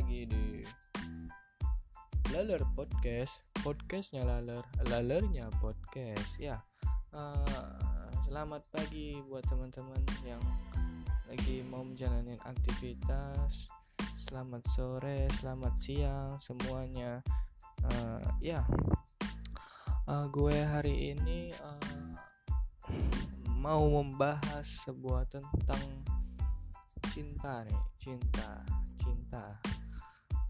lagi di Laler Podcast. Podcastnya Laler. Lalernya Podcast. Ya uh, Selamat pagi buat teman-teman yang lagi mau menjalani aktivitas. Selamat sore, selamat siang semuanya. Uh, Ya uh, Gue hari ini uh, mau membahas sebuah tentang cinta nih. Cinta cinta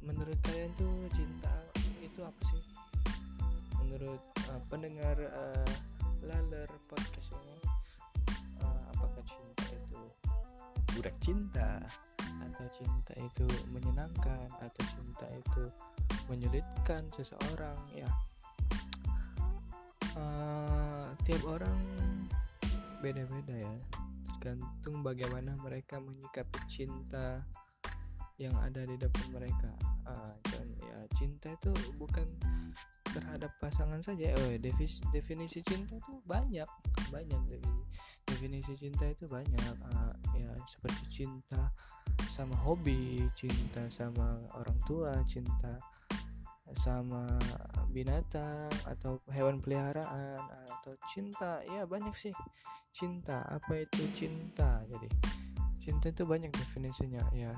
menurut kalian tuh cinta itu apa sih? Menurut uh, pendengar uh, laler podcast ini uh, apakah cinta itu budak cinta. Atau cinta itu menyenangkan atau cinta itu menyulitkan seseorang ya? Uh, tiap orang beda-beda ya. Tergantung bagaimana mereka menyikapi cinta yang ada di depan mereka. Uh, dan ya cinta itu bukan terhadap pasangan saja. Oh definisi, definisi cinta itu banyak banyak definisi, definisi cinta itu banyak. Uh, ya seperti cinta sama hobi cinta sama orang tua cinta sama binatang atau hewan peliharaan atau cinta. Ya banyak sih. Cinta apa itu cinta? Jadi cinta itu banyak definisinya ya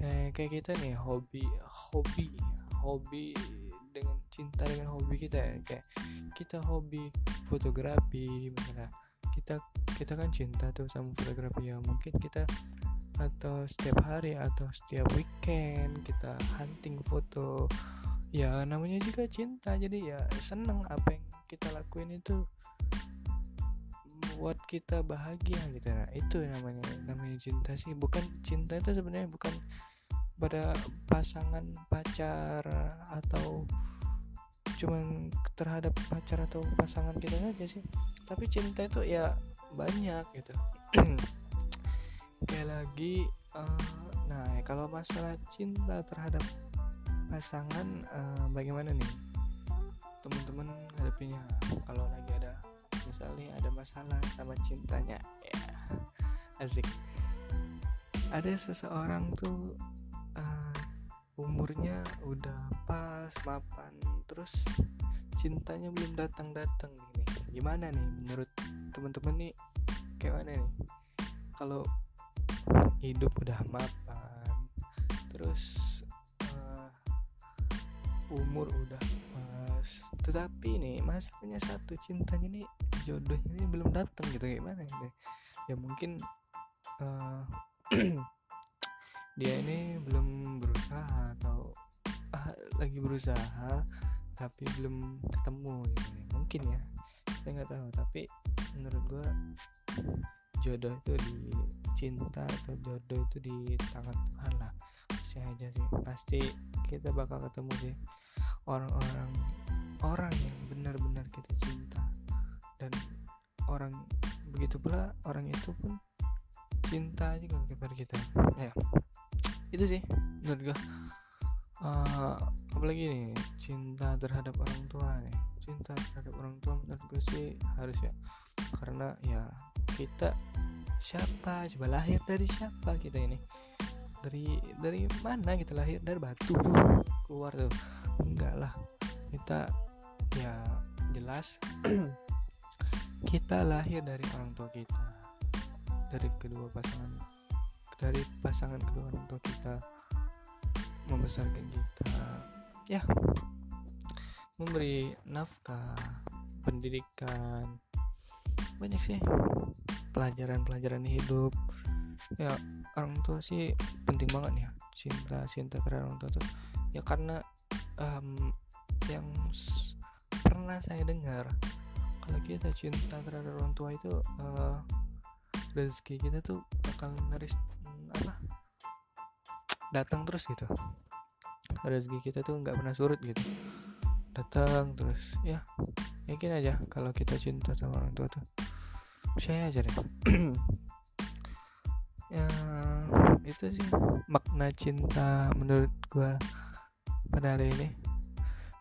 eh, kayak kita nih hobi hobi hobi dengan cinta dengan hobi kita ya. Kayak kita hobi fotografi misalnya. Kita kita kan cinta tuh sama fotografi ya. Mungkin kita atau setiap hari atau setiap weekend kita hunting foto. Ya namanya juga cinta. Jadi ya seneng apa yang kita lakuin itu buat kita bahagia gitu. Nah itu namanya namanya cinta sih. Bukan cinta itu sebenarnya bukan pada pasangan pacar atau cuman terhadap pacar atau pasangan kita saja sih. Tapi cinta itu ya banyak gitu. Kayak lagi uh, nah kalau masalah cinta terhadap pasangan uh, bagaimana nih teman-teman hadapinya kalau lagi ada misalnya ada masalah sama cintanya ya asik. Ada seseorang tuh uh, umurnya udah pas mapan terus cintanya belum datang datang nih gimana nih menurut teman-teman nih? Kayak mana nih? Kalau hidup udah mapan terus umur udah pas tetapi nih masalahnya satu cintanya nih jodohnya ini belum datang gitu. Gimana gitu ya mungkin uh, dia ini belum berusaha atau uh, lagi berusaha tapi belum ketemu gitu ya. mungkin ya saya nggak tahu. Tapi menurut gua jodoh itu di cinta atau jodoh itu di tangan Tuhan lah. Saya aja sih. Pasti kita bakal ketemu sih. Orang-orang orang yang benar-benar kita cinta. Dan orang begitu pula orang itu pun cinta juga kepada kita. Ya itu sih menurut gue uh, apalagi nih cinta terhadap orang tua nih. Cinta terhadap orang tua menurut gue sih harus ya. Karena ya kita siapa? Coba lahir dari siapa kita ini? Dari dari mana kita lahir? Dari batu keluar tuh. Enggak lah. Kita ya jelas kita lahir dari orang tua kita. Dari kedua pasangan dari pasangan kedua orang tua kita membesarkan kita ya memberi nafkah pendidikan banyak sih pelajaran-pelajaran hidup. Ya orang tua sih penting banget ya cinta cinta terhadap orang tua tuh. Ya karena um, yang pernah saya dengar kalau kita cinta terhadap orang tua itu uh, rezeki kita tuh bakal ngeris apa datang terus gitu. Rezeki kita tuh nggak pernah surut gitu. Datang terus ya yakin aja kalau kita cinta sama orang tua tuh saya aja deh. Ya itu sih makna cinta menurut gua pada hari ini.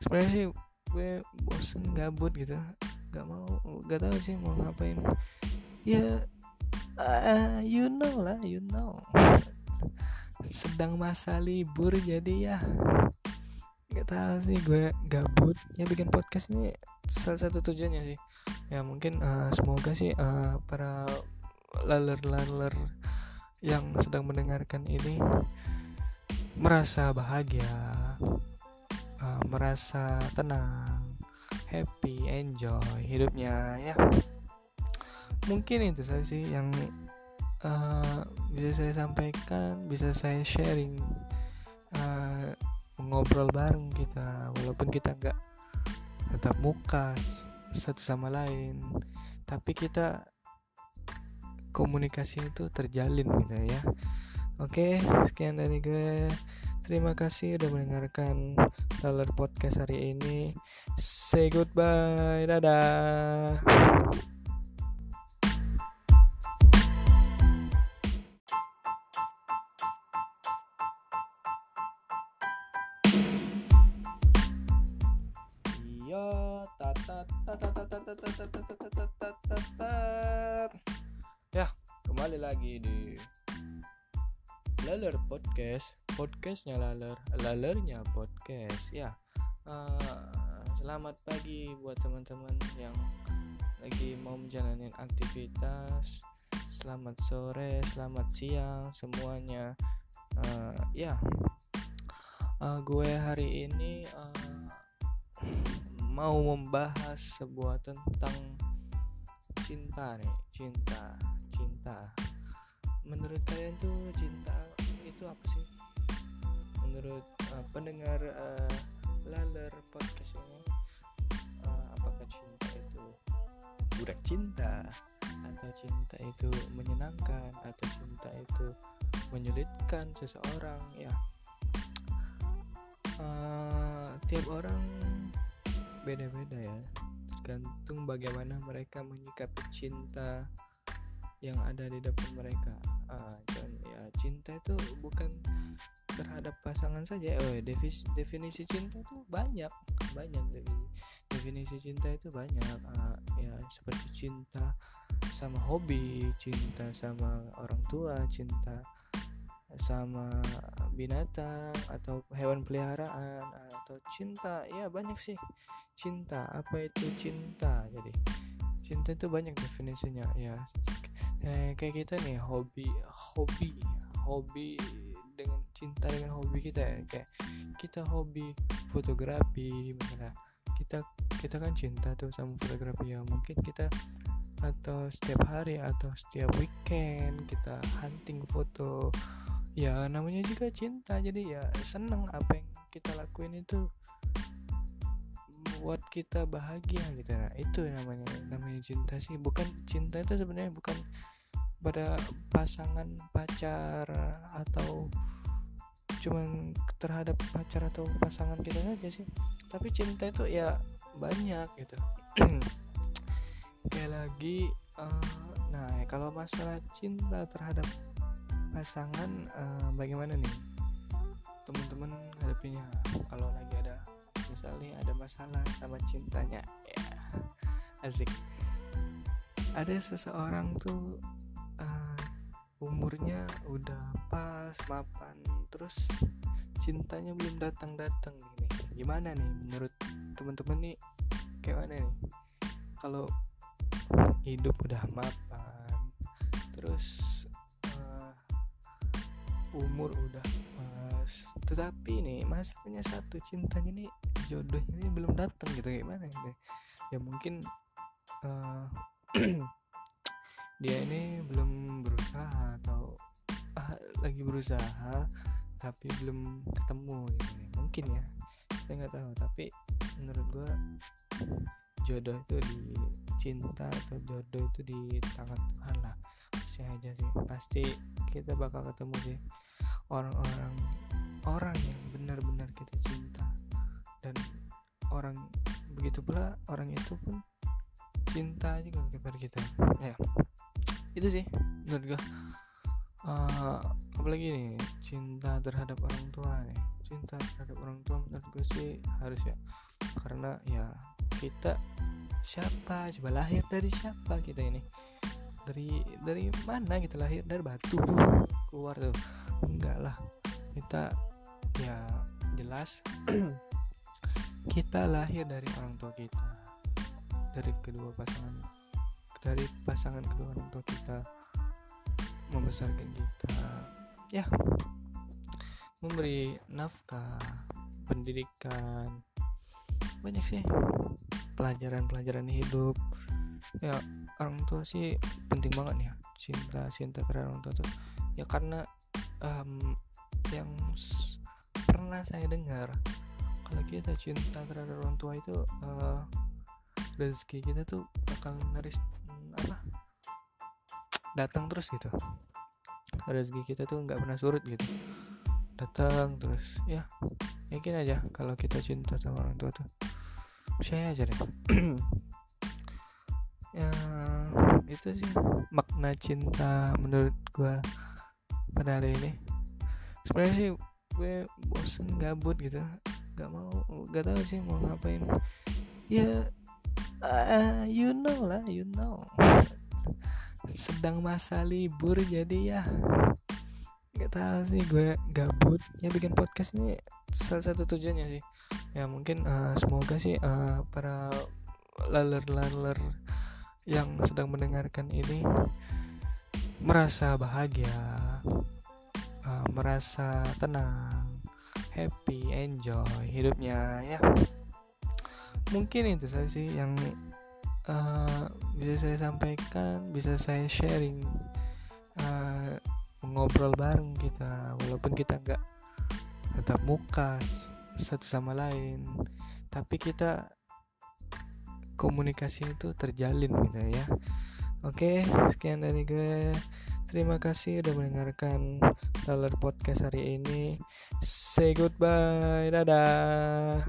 Sebenarnya sih gue bosen gabut gitu. Nggak mau nggak tahu sih mau ngapain. Ya uh, you know lah you know. Sedang masa libur jadi ya. Nggak tahu sih gue gabut. Ya bikin podcast ini salah satu tujuannya sih. Ya mungkin uh, semoga sih uh, para laler-laler yang sedang mendengarkan ini merasa bahagia uh, merasa tenang happy enjoy hidupnya ya mungkin itu saja sih yang uh, bisa saya sampaikan bisa saya sharing uh, ngobrol bareng kita walaupun kita nggak tetap muka satu sama lain tapi kita komunikasi itu terjalin gitu ya. Oke sekian dari gue. Terima kasih udah mendengarkan Dollar Podcast hari ini. Say goodbye. Dadah lagi di Laler Podcast, podcastnya Laler, Lalernya podcast. Ya, uh, selamat pagi buat teman-teman yang lagi mau menjalani aktivitas. Selamat sore, selamat siang semuanya. Uh, ya, uh, gue hari ini uh, mau membahas sebuah tentang cinta nih cinta cinta menurut kalian tuh cinta itu apa sih? Menurut uh, pendengar uh, laler podcast ini uh, apakah cinta itu budak cinta. atau cinta itu menyenangkan atau cinta itu menyulitkan seseorang? Ya. Uh, tiap orang beda-beda ya. Tergantung bagaimana mereka menyikapi cinta yang ada di depan mereka. Uh, dan ya cinta itu bukan terhadap pasangan saja. Oh definisi, definisi cinta itu banyak banyak definisi cinta itu banyak. Uh, ya seperti cinta sama hobi cinta sama orang tua cinta sama binatang atau hewan peliharaan atau cinta. Ya banyak sih. Cinta apa itu cinta? Jadi cinta itu banyak definisinya ya eh, kayak kita nih hobi hobi hobi dengan cinta dengan hobi kita ya. Kayak kita hobi fotografi misalnya. Kita kita kan cinta tuh sama fotografi ya. Mungkin kita atau setiap hari atau setiap weekend kita hunting foto. Ya namanya juga cinta. Jadi ya seneng apa yang kita lakuin itu buat kita bahagia gitu. Nah itu namanya namanya cinta sih. Bukan cinta itu sebenarnya bukan pada pasangan pacar atau cuman terhadap pacar atau pasangan kita saja sih. Tapi cinta itu ya banyak gitu. Kayak lagi uh, nah kalau masalah cinta terhadap pasangan uh, bagaimana nih teman-teman hadapinya kalau lagi misalnya ada masalah sama cintanya. Ya asik. Ada seseorang tuh uh, umurnya udah pas mapan terus cintanya belum datang datang nih. Gimana nih menurut teman-teman nih? Kayak mana nih? Kalau hidup udah mapan terus uh, umur udah pas tetapi nih masalahnya satu cintanya nih jodohnya ini belum datang gitu gimana gitu ya mungkin uh, dia ini belum berusaha atau uh, lagi berusaha tapi belum ketemu gitu ya. mungkin ya saya nggak tahu. Tapi menurut gua jodoh itu di cinta atau jodoh itu di tangan Tuhan lah. Saya aja sih. Pasti kita bakal ketemu sih. Orang-orang orang yang benar-benar kita cinta dan orang begitu pula orang itu pun cinta juga kepada kita. Ya. Itu sih menurut gue uh, apalagi nih cinta terhadap orang tua nih. Cinta terhadap orang tua menurut gue sih harus ya. Karena ya kita siapa? Coba lahir dari siapa kita ini? Dari dari mana kita lahir? Dari batu keluar tuh. Enggak lah. Kita ya jelas kita lahir dari orang tua kita. Dari kedua pasangan dari pasangan kedua orang tua kita membesarkan kita. Ya memberi nafkah pendidikan. Banyak sih pelajaran-pelajaran hidup. Ya orang tua sih penting banget ya. Cinta cinta terhadap orang tua tuh. Ya karena um, yang pernah saya dengar kalau kita cinta terhadap orang tua itu uh, rezeki kita tuh bakal naris apa datang terus gitu. Rezeki kita tuh nggak pernah surut gitu. Datang terus ya yakin aja kalau kita cinta sama orang tua tuh percaya aja deh. Ya itu sih makna cinta menurut gua pada hari ini. Sebenarnya sih gue bosen gabut gitu gak mau gak tahu sih mau ngapain. Ya uh, you know lah you know. Sedang masa libur jadi ya. Gak tahu sih gue gabut. Ya bikin podcast ini salah satu tujuannya sih. Ya mungkin uh, semoga sih uh, para laler-laler yang sedang mendengarkan ini merasa bahagia uh, merasa tenang happy enjoy hidupnya ya. Mungkin itu saja sih yang uh, bisa saya sampaikan bisa saya sharing uh, ngobrol bareng kita walaupun kita nggak tetap muka satu sama lain tapi kita komunikasi itu terjalin gitu ya. Oke sekian dari gue Terima kasih udah mendengarkan Dollar Podcast hari ini. Say goodbye. Dadah.